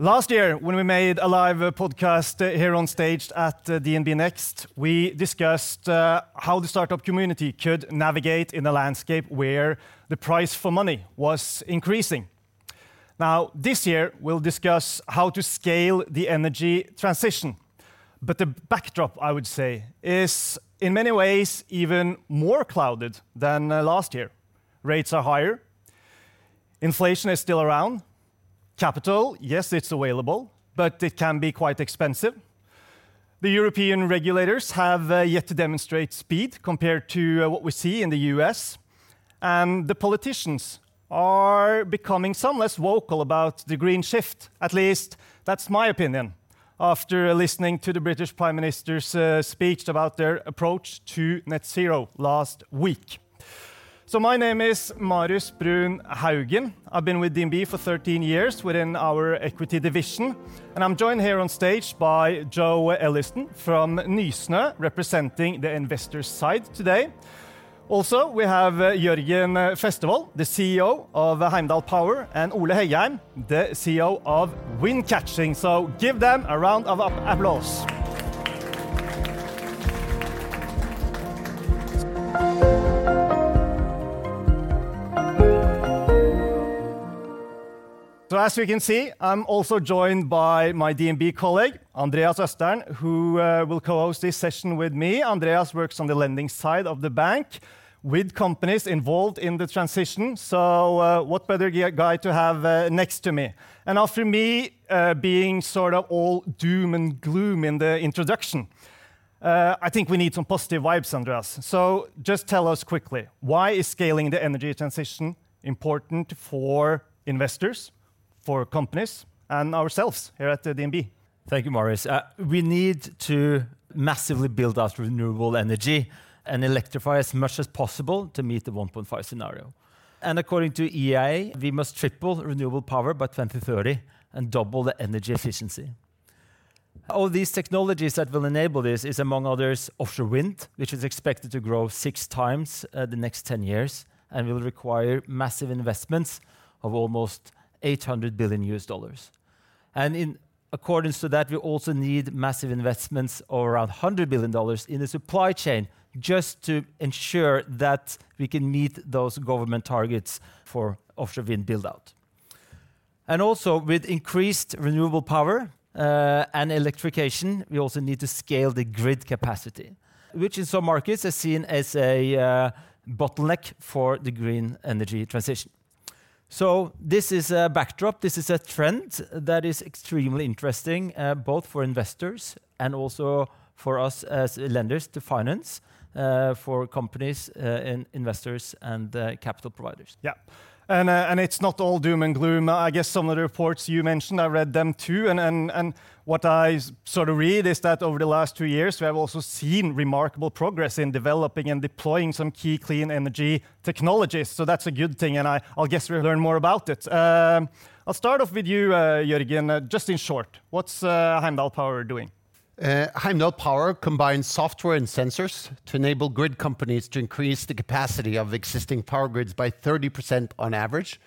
Last year, when we made a live uh, podcast uh, here on stage at uh, DNB NXT, we discussed how the startup community could navigate in a landscape where the price for money was increasing. Now, this year, we'll discuss how to scale the energy transition. But the backdrop, I would say, is in many ways even more clouded than last year. Rates are higher, inflation is still around. Capital, yes, it's available, but it can be quite expensive. The European regulators have uh, yet to demonstrate speed compared to uh, what we see in the U.S., and the politicians are becoming some less vocal about the green shift. At least that's my opinion after listening to the British Prime Minister's uh, speech about their approach to net zero last week. My name is Marius Brun Haugen. I've been with DNB for 13 years within our equity division, and I'm joined here on stage by Joe Elliston from Nysnø, representing the investor side today. Also, we have Jørgen Festival, the CEO of Heimdall Power, and Ole Hegheim, the CEO of Wind Catching. Give them a round of applause. As you can see, I'm also joined by my DNB colleague, Andreas Østern, who uh, will co-host this session with me. Andreas works on the lending side of the bank with companies involved in the transition. So uh, what better guy to have uh, next to me? And after me being sort of all doom and gloom in the introduction, I think we need some positive vibes, Andreas. So just tell us quickly, why is scaling the energy transition important for investors, for companies, and ourselves here at DNB? Thank you, Marius. Uh, we need to massively build out renewable energy and electrify as much as possible to meet the 1.5 scenario. And according to IEA, we must triple renewable power by 2030 and double the energy efficiency. All these technologies that will enable this is, among others, offshore wind, which is expected to grow 6x uh, the next 10 years and will require massive investments of almost $800 billion. And in accordance to that, we also need massive investments of around $100 billion in the supply chain just to ensure that we can meet those government targets for offshore wind build-out. And also with increased renewable power uh, and electrification, we also need to scale the grid capacity, which in some markets is seen as a uh, bottleneck for the green energy transition. So this is a backdrop. This is a trend that is extremely interesting, uh, both for investors and also for us as lenders to finance, uh, for companies, uh, and investors, and capital providers. Yeah. And, and It's not all doom and gloom. I guess some of the reports you mentioned, I read them too, And, and, and what I sort of read is that over the last two years, we have also seen remarkable progress in developing and deploying some key clean energy technologies. So that's a good thing, and I'll guess we'll learn more about it. Um, I'll start off with you, uh, Jørgen. Uh, just in short, what's uh, Heimdall Power doing? Heimdall Power combines software and sensors to enable grid companies to increase the capacity of existing power grids by 30% on average.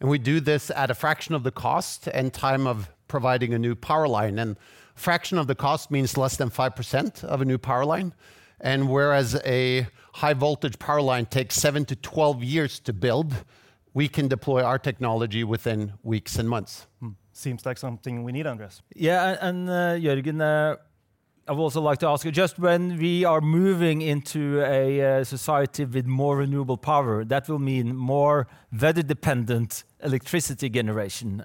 And we do this at a fraction of the cost and time of providing a new power line. And fraction of the cost means less than 5% of a new power line. And whereas a high voltage power line takes seven to twelve years to build, we can deploy our technology within weeks and months. Hmm. Seems like something we need, Andreas. Yeah, and uh, Jørgen, uh, I would also like to ask you, just when we are moving into a uh, society with more renewable power, that will mean more weather-dependent electricity generation.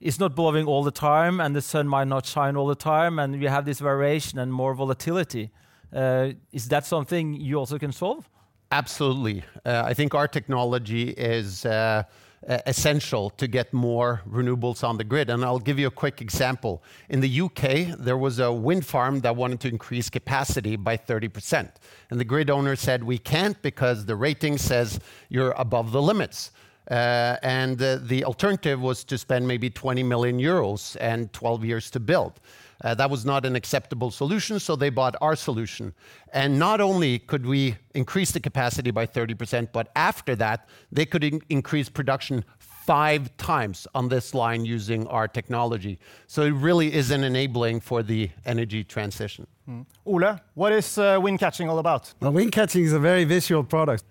It's not blowing all the time, and the sun might not shine all the time, and we have this variation and more volatility. Uh, is that something you also can solve? Absolutely. Uh, I think our technology is uh, essential to get more renewables on the grid, and I'll give you a quick example. In the U.K., there was a wind farm that wanted to increase capacity by 30%, and the grid owner said, "We can't because the rating says you're above the limits." Uh, and the alternative was to spend maybe 20 million euros and 12 years to build. Uh, that was not an acceptable solution, so they bought our solution. And not only could we increase the capacity by 30%, but after that, they could increase production five times on this line using our technology. So it really is an enabling for the energy transition. Hmm. Ole, what is uh, wind catching all about? Well, wind catching is a very visual product.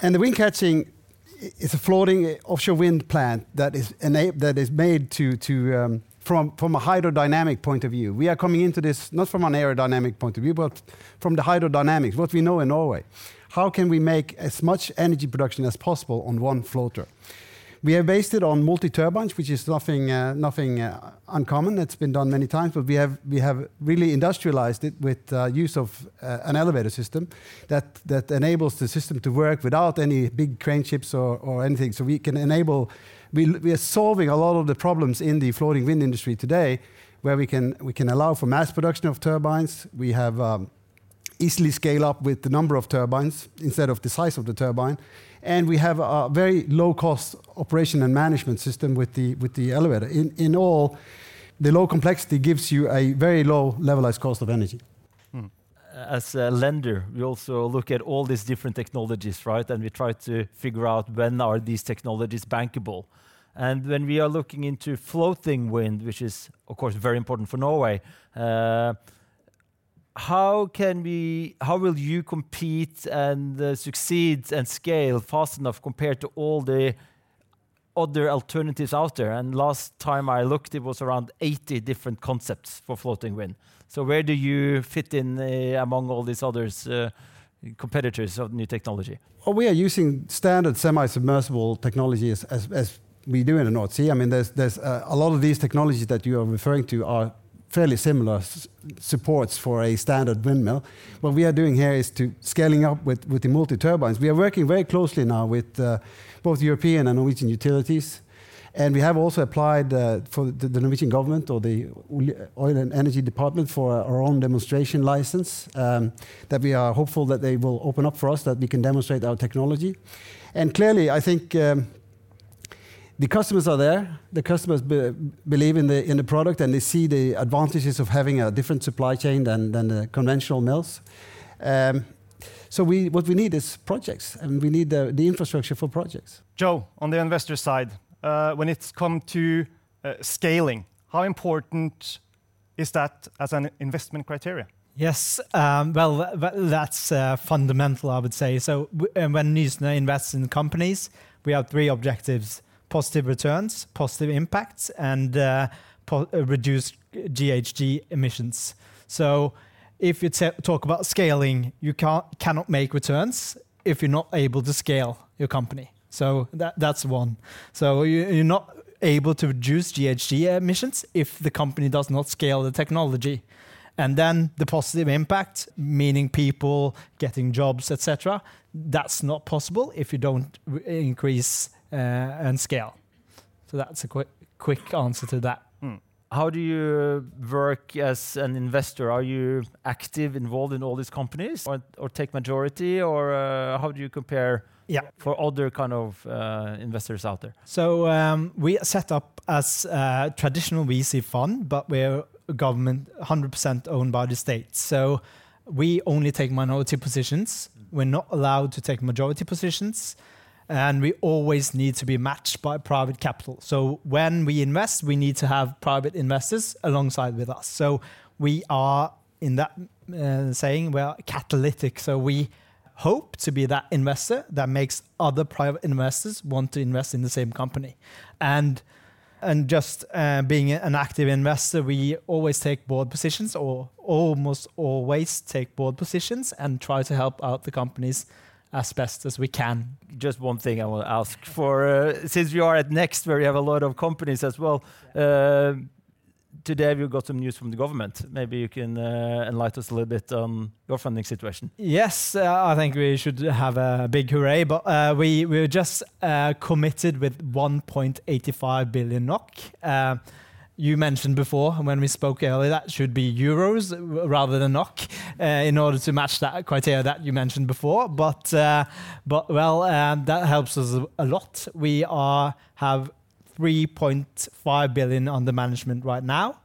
And the wind catching i- is a floating uh, offshore wind plant that is that is made to, to, um, from, from a hydrodynamic point of view. We are coming into this not from an aerodynamic point of view, but from the hydrodynamics, what we know in Norway. How can we make as much energy production as possible on one floater? We have based it on multi-turbines, which is nothing, uh, nothing uh, uncommon. It's been done many times, but we have, we have really industrialized it with uh, use of uh, an elevator system that, that enables the system to work without any big crane ships or, or anything. So we can enable, we, we are solving a lot of the problems in the floating wind industry today, where we can, we can allow for mass production of turbines. We have um, easily scale up with the number of turbines instead of the size of the turbine. And we have a very low cost operation and management system with the, with the elevator. In, in all, the low complexity gives you a very low levelized cost of energy. as a lender, we also look at all these different technologies, right? And we try to figure out when are these technologies bankable. And when we are looking into floating wind, which is of course very important for Norway, uh, how can we? How will you compete and uh, succeed and scale fast enough compared to all the other alternatives out there? And last time I looked, it was around 80 different concepts for floating wind. So where do you fit in uh, among all these others uh, competitors of new technology? Well, we are using standard semi-submersible technology as, as, we do in the North Sea. I mean, there's, there's a lot of these technologies that you are referring to are fairly similar supports for a standard windmill. What we are doing here is to scaling up with, with the multi-turbines. We are working very closely now with uh, both European and Norwegian utilities. And we have also applied uh, for the, the Norwegian government or the Oil and Energy Department for our own demonstration license um, that we are hopeful that they will open up for us, that we can demonstrate our technology. And clearly, I think um, the customers are there. The customers be, believe in the in the product and they see the advantages of having a different supply chain than than the conventional mills. Um, so we what we need is projects, and we need the, the infrastructure for projects. Joe, on the investor side, uh, when it's come to uh, scaling, how important is that as an investment criteria? Yes, um, well, th- th- that's uh, fundamental, I would say. So, w- uh, when Nysnø invests in companies, we have three objectives positive returns, positive impacts, and uh, po- uh, reduced GHG emissions. So, if you ta- talk about scaling, you can't, cannot make returns if you're not able to scale your company. So, that, that's one. So, you, you're not able to reduce GHG emissions if the company does not scale the technology. And then the positive impact, meaning people getting jobs, etc., that's not possible if you don't increase and scale. So that's a quick, quick answer to that. How do you work as an investor? Are you active, involved in all these companies, or, or take majority, or uh, how do you compare Yeah. for other kind of uh, investors out there? So um, we are set up as a traditional VC fund, but we're a government 100% owned by the state. So we only take minority positions. We're not allowed to take majority positions. And we always need to be matched by private capital. So when we invest, we need to have private investors alongside with us. So we are, in that uh, saying, we're catalytic. So we hope to be that investor that makes other private investors want to invest in the same company. And and just uh, being an active investor, we always take board positions, or almost always take board positions, and try to help out the companies as best as we can. Just one thing I want to ask for, uh, since we are at NXT, where we have a lot of companies as well. Uh, today we got some news from the government. Maybe you can uh, enlighten us a little bit on your funding situation. Yes, uh, I think we should have a big hooray, but uh, we we just uh, committed with 1.85 billion NOK. Uh, you mentioned before when we spoke earlier that should be euros rather than NOK uh, in order to match that criteria that you mentioned before. But uh, but well, um, that helps us a- lot. We are have 3.5 billion under management right now,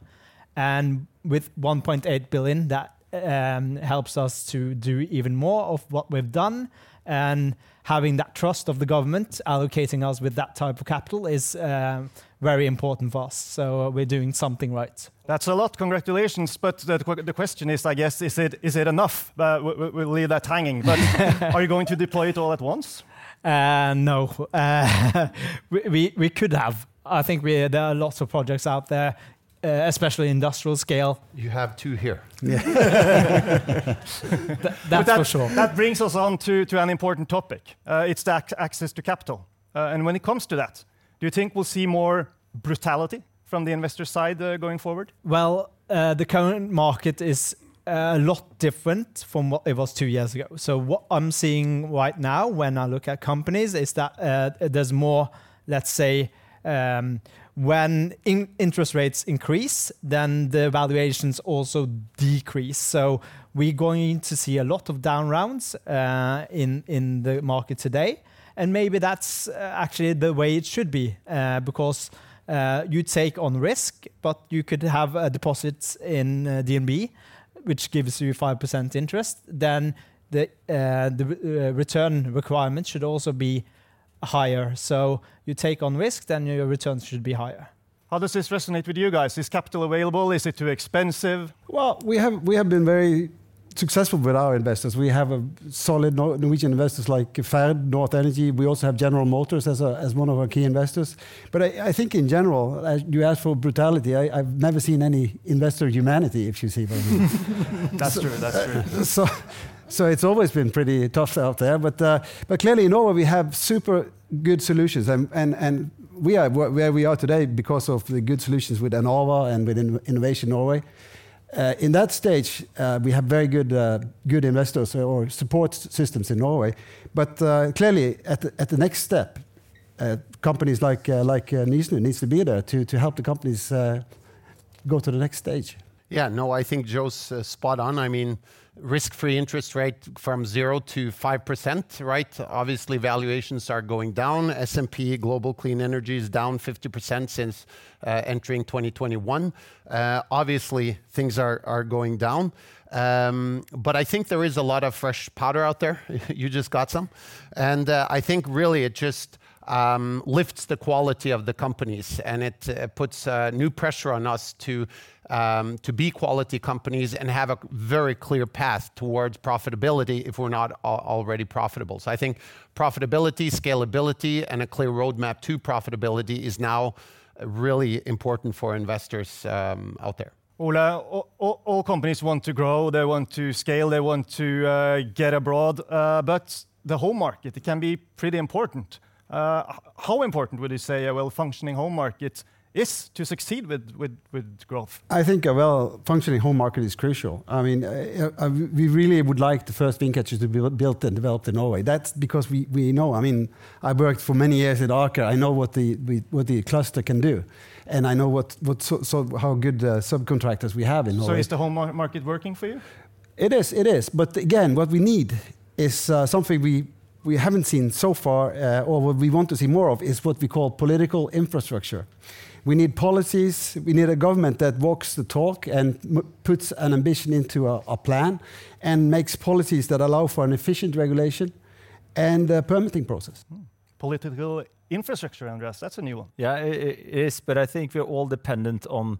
and with 1.8 billion, that um, helps us to do even more of what we've done and having that trust of the government allocating us with that type of capital is um, very important for us. So uh, we're doing something right. That's a lot. Congratulations. But the, the question is, I guess, is it is it enough? Uh, we, we- we'll leave that hanging. But are you going to deploy it all at once? Uh, no, uh, we, we we could have. I think we, there are lots of projects out there, uh, especially industrial scale. You have two here. Th- that's that, for sure. That brings us on to, to an important topic. Uh, it's the ac- access to capital. Uh, and when it comes to that, do you think we'll see more brutality from the investor side uh, going forward? Well, uh, the current market is uh, a lot different from what it was two years ago. So what I'm seeing right now when I look at companies is that uh, there's more, let's say, um, when in interest rates increase, then the valuations also decrease. So we're going to see a lot of down rounds uh, in in the market today, and maybe that's uh, actually the way it should be uh, because uh, you take on risk, but you could have uh, deposits in uh, DNB, which gives you five percent interest. Then the uh, the uh, return requirement should also be higher. So you take on risk, then your returns should be higher. How does this resonate with you guys? Is capital available? Is it too expensive? Well, we have we have been very successful with our investors. We have a solid Norwegian investors like Ferd, North Energy. We also have General Motors as a, as one of our key investors. But I, I think in general, as you asked for brutality. I, I've never seen any investor humanity, if you see what I mean. That's true. That's true. so, so it's always been pretty tough out there. But uh, but clearly in Norway we have super good solutions, and and, and we are where we are today because of the good solutions with Enova and with Innovation Norway. Uh, in that stage, uh, we have very good uh, good investors or support systems in Norway. But clearly, at the, next step, companies like like Nysnø needs to be there to to help the companies go to the next stage. Yeah, no, I think Joe's spot on. I mean, risk-free interest rate from zero to five percent, right? Obviously, valuations are going down. S&P Global Clean Energy is down 50% since uh, entering 2021. Uh, obviously, things are are going down. Um, but I think there is a lot of fresh powder out there. you just got some, and uh, I think really it just um, lifts the quality of the companies and it puts new pressure on us to to be quality companies and have a very clear path towards profitability if we're not al- already profitable. So I think profitability, scalability, and a clear roadmap to profitability is now really important for investors um, out there. All companies want to grow, they want to scale, they want to uh, get abroad, uh, but the home market it can be pretty important. Uh, how important would you say a well-functioning home market is to succeed with, with, with growth? I think a well-functioning home market is crucial. I mean, uh, uh, we really would like the first wind catchers to be built and developed in Norway. That's because we, we know. I mean, I worked for many years at Aker. I know what the we, what the cluster can do, and I know what what so, so how good uh, subcontractors we have in Norway. So is the home market working for you? It is, it is. But again, what we need is uh, something we, we haven't seen so far, uh, or what we want to see more of, is what we call political infrastructure. We need policies, we need a government that walks the talk and m- puts an ambition into a, a plan and makes policies that allow for an efficient regulation and a permitting process. Political infrastructure, Andreas, that's a new one. Yeah, i- i- it is, but I think we're all dependent on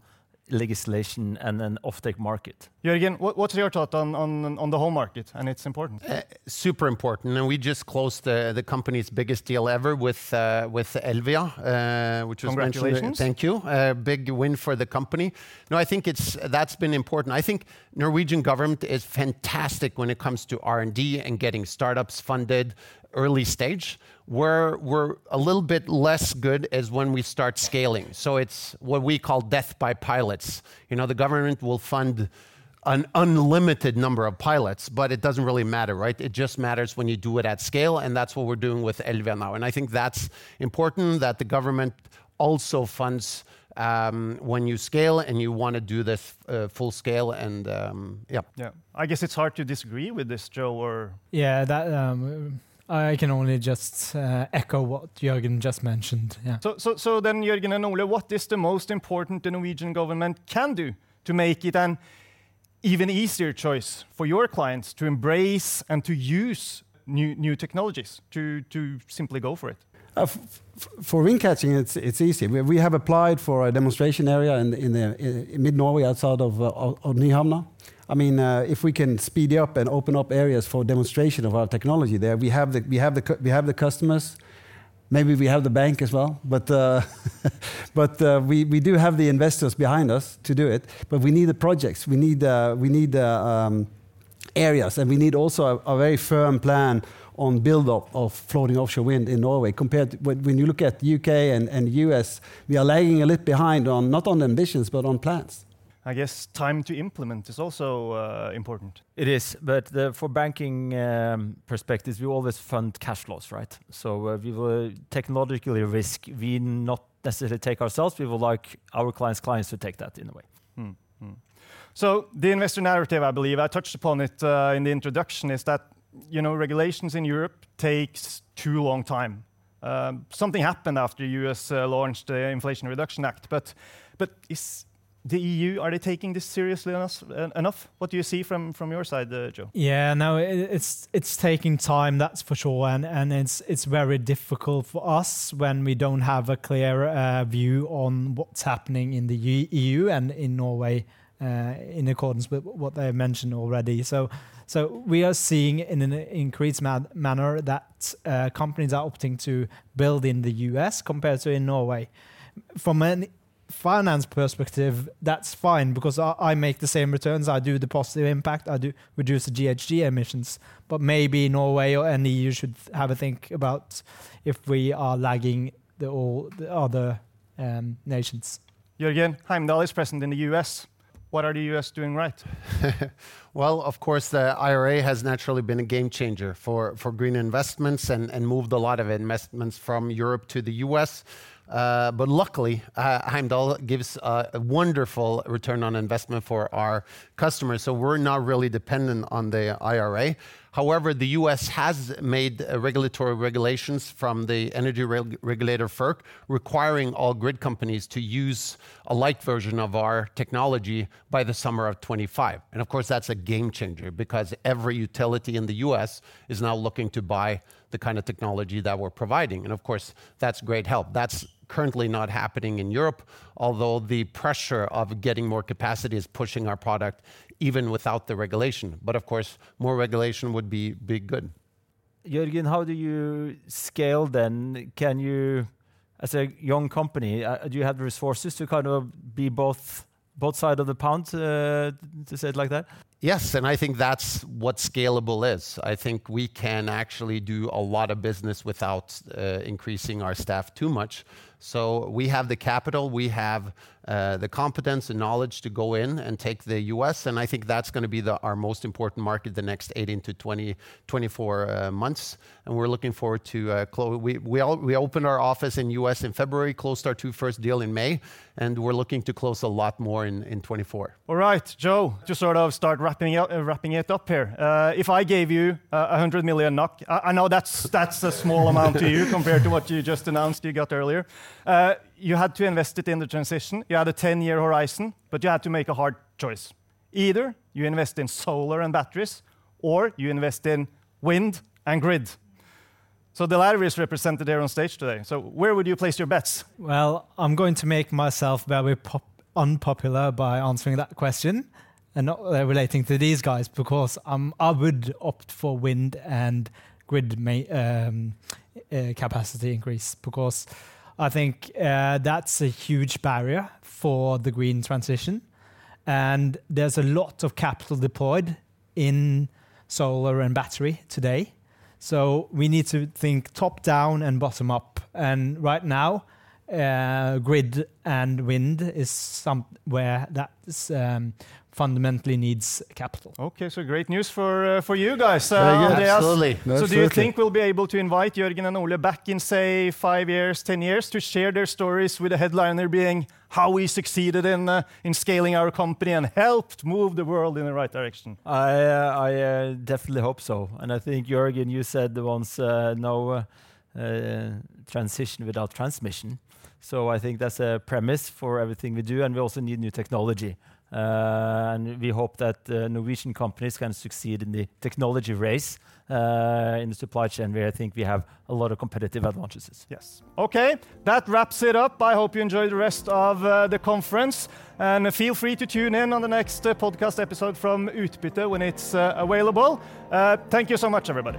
legislation and an offtake market. Jørgen, what, what's your thought on, on, on the whole market and its importance? Uh, super important, and we just closed the, the company's biggest deal ever with uh, with Elvia, uh, which was mentioned. Congratulations. Thank you. Uh, big win for the company. No, I think it's that's been important. I think Norwegian government is fantastic when it comes to R and D and getting startups funded early stage. Where we're a little bit less good is when we start scaling. So it's what we call death by pilots. You know, the government will fund an unlimited number of pilots, but it doesn't really matter, right? It just matters when you do it at scale, and that's what we're doing with Elvia now. And I think that's important that the government also funds um, when you scale and you want to do this uh, full scale. And um, yeah, Yeah, I guess it's hard to disagree with this, Joe, or Yeah, that um, I can only just uh, echo what Jørgen just mentioned. Yeah. So, so, so then, Jørgen and Ole, what is the most important the Norwegian government can do to make it an even easier choice for your clients to embrace and to use new, new technologies to, to simply go for it? Uh, for wind catching, it's, it's easy. We, we have applied for a demonstration area in, in, the, in mid Norway outside of, uh, of Nyhamna. I mean, uh, if we can speed up and open up areas for demonstration of our technology there, we have the, we have the, we have the customers. Maybe we have the bank as well, but, uh, but uh, we, we do have the investors behind us to do it. But we need the projects, we need, uh, we need uh, um, areas, and we need also a, a very firm plan on build-up of floating offshore wind in Norway. Compared to when when you look at UK and, and US, we are lagging a little behind on not on ambitions but on plans. I guess time to implement is also uh, important. It is, but the, for banking um, perspectives, we always fund cash flows, right? So uh, we will technologically risk we not necessarily take ourselves. We would like our clients' clients to take that in a way. Hmm, hmm. So the investor narrative, I believe, I touched upon it uh, in the introduction, is that you know regulations in Europe takes too long time. Um, something happened after the US uh, launched the Inflation Reduction Act, but but is the EU are they taking this seriously enough? What do you see from from your side, uh, Joe? Yeah, no, it, it's it's taking time, that's for sure, and and it's it's very difficult for us when we don't have a clear uh, view on what's happening in the EU and in Norway, uh, in accordance with what they mentioned already. So, so we are seeing in an increased ma- manner that uh, companies are opting to build in the US compared to in Norway. From an finance perspective, that's fine because I, I make the same returns. I do the positive impact. I do reduce the GHG emissions. But maybe Norway or any EU should have a think about if we are lagging the all the other um, nations. Jørgen Heimdall is present in the US. What are the US doing right? Well, of course, the IRA has naturally been a game changer for, for green investments and, and moved a lot of investments from Europe to the US. Uh, but luckily, uh, Heimdall gives uh, a wonderful return on investment for our customers. So we're not really dependent on the IRA. However, the US has made uh, regulatory regulations from the energy reg- regulator FERC requiring all grid companies to use a light version of our technology by the summer of 25. And of course, that's a game changer because every utility in the US is now looking to buy the kind of technology that we're providing. And of course, that's great help. That's currently not happening in Europe, although the pressure of getting more capacity is pushing our product even without the regulation. But of course, more regulation would be, good. Jørgen, how do you scale then? Can you, as a young company, uh, do you have the resources to kind of be both both sides of the pound, uh, to say it like that? Yes, and I think that's what scalable is. I think we can actually do a lot of business without uh, increasing our staff too much. So we have the capital, we have uh, the competence and knowledge to go in and take the US, and I think that's going to be our most important market the next 18 to 20, 24 uh, months. And we're looking forward to close. We, opened our office in US in February, closed our two first deal in May, and we're looking to close a lot more in, in 24. All right, Joe, to sort of start uh, wrapping it up here. Uh, if I gave you uh, 100 million NOK, I, know that's, that's a small amount to you compared to what you just announced you got earlier. Uh, you had to invest it in the transition. You had a 10 year horizon, but you had to make a hard choice. Either you invest in solar and batteries, or you invest in wind and grid. So the latter is represented here on stage today. So where would you place your bets? Well, I'm going to make myself very pop- unpopular by answering that question and not uh, relating to these guys because um, I would opt for wind and grid um, uh, capacity increase because I think uh, that's a huge barrier for the green transition. And there's a lot of capital deployed in solar and battery today. So we need to think top down and bottom up. And right now, uh, grid and wind is somewhere that's um, fundamentally needs capital. Okay, so great news for uh, for you guys. Uh, Very good. Andreas. Absolutely. So do you think we'll be able to invite Jørgen and Ole back in, say, five years, 10 years to share their stories with a headliner being how we succeeded in, uh, in scaling our company and helped move the world in the right direction? I uh, I uh, definitely hope so, and I think Jørgen, you said once uh, no uh, uh, transition without transmission. So I think that's a premise for everything we do, and we also need new technology. Uh, and we hope that uh, Norwegian companies can succeed in the technology race uh, in the supply chain, where I think we have a lot of competitive advantages. Yes. Okay, that wraps it up. I hope you enjoy the rest of the conference. And feel free to tune in on the next podcast episode from Utbytte when it's available. Thank you so much, everybody.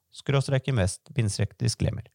skråstrek invest, disclaimer.